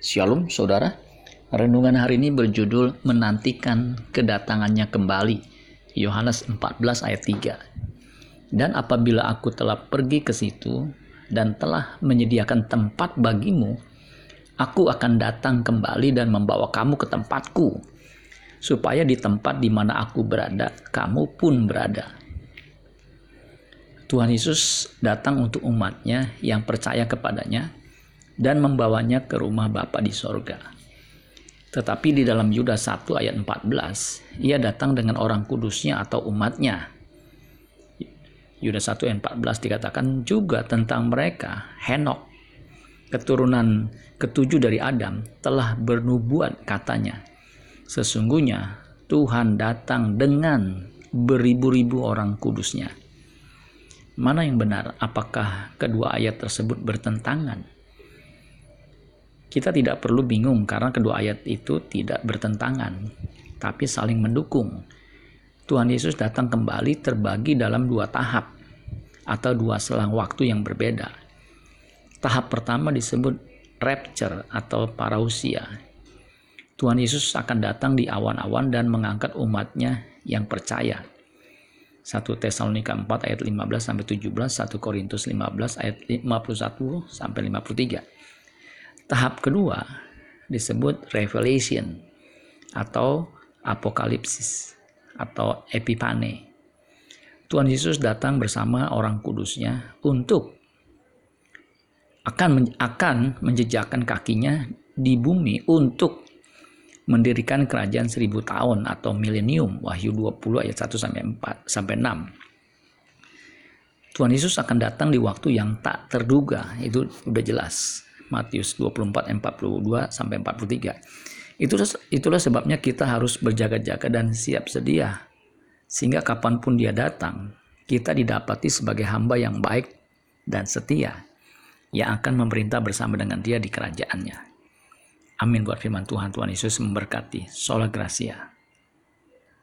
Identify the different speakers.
Speaker 1: Shalom saudara. Renungan hari ini berjudul menantikan kedatangannya kembali. Yohanes 14 ayat 3. Dan apabila aku telah pergi ke situ dan telah menyediakan tempat bagimu, aku akan datang kembali dan membawa kamu ke tempatku, supaya di tempat di mana aku berada, kamu pun berada. Tuhan Yesus datang untuk umatnya yang percaya kepadanya dan membawanya ke rumah Bapa di sorga. Tetapi di dalam Yudas 1 ayat 14, ia datang dengan orang kudusnya atau umatnya. Yudas 1 ayat 14 dikatakan juga tentang mereka, Henok, keturunan ketujuh dari Adam, telah bernubuat katanya. Sesungguhnya Tuhan datang dengan beribu-ribu orang kudusnya. Mana yang benar? Apakah kedua ayat tersebut bertentangan? Kita tidak perlu bingung karena kedua ayat itu tidak bertentangan, tapi saling mendukung. Tuhan Yesus datang kembali terbagi dalam dua tahap atau dua selang waktu yang berbeda. Tahap pertama disebut rapture atau parausia. Tuhan Yesus akan datang di awan-awan dan mengangkat umatnya yang percaya. 1 Tesalonika 4 ayat 15 sampai 17, 1 Korintus 15 ayat 51 sampai 53. Tahap kedua disebut revelation atau apokalipsis atau epipane. Tuhan Yesus datang bersama orang kudusnya untuk akan akan menjejakkan kakinya di bumi untuk mendirikan kerajaan seribu tahun atau milenium Wahyu 20 ayat 1 sampai 4 sampai 6. Tuhan Yesus akan datang di waktu yang tak terduga, itu udah jelas. Matius 24 42 sampai 43. Itulah itulah sebabnya kita harus berjaga-jaga dan siap sedia sehingga kapan pun dia datang kita didapati sebagai hamba yang baik dan setia yang akan memerintah bersama dengan dia di kerajaannya. Amin buat firman Tuhan. Tuhan Yesus memberkati. Sola Gracia.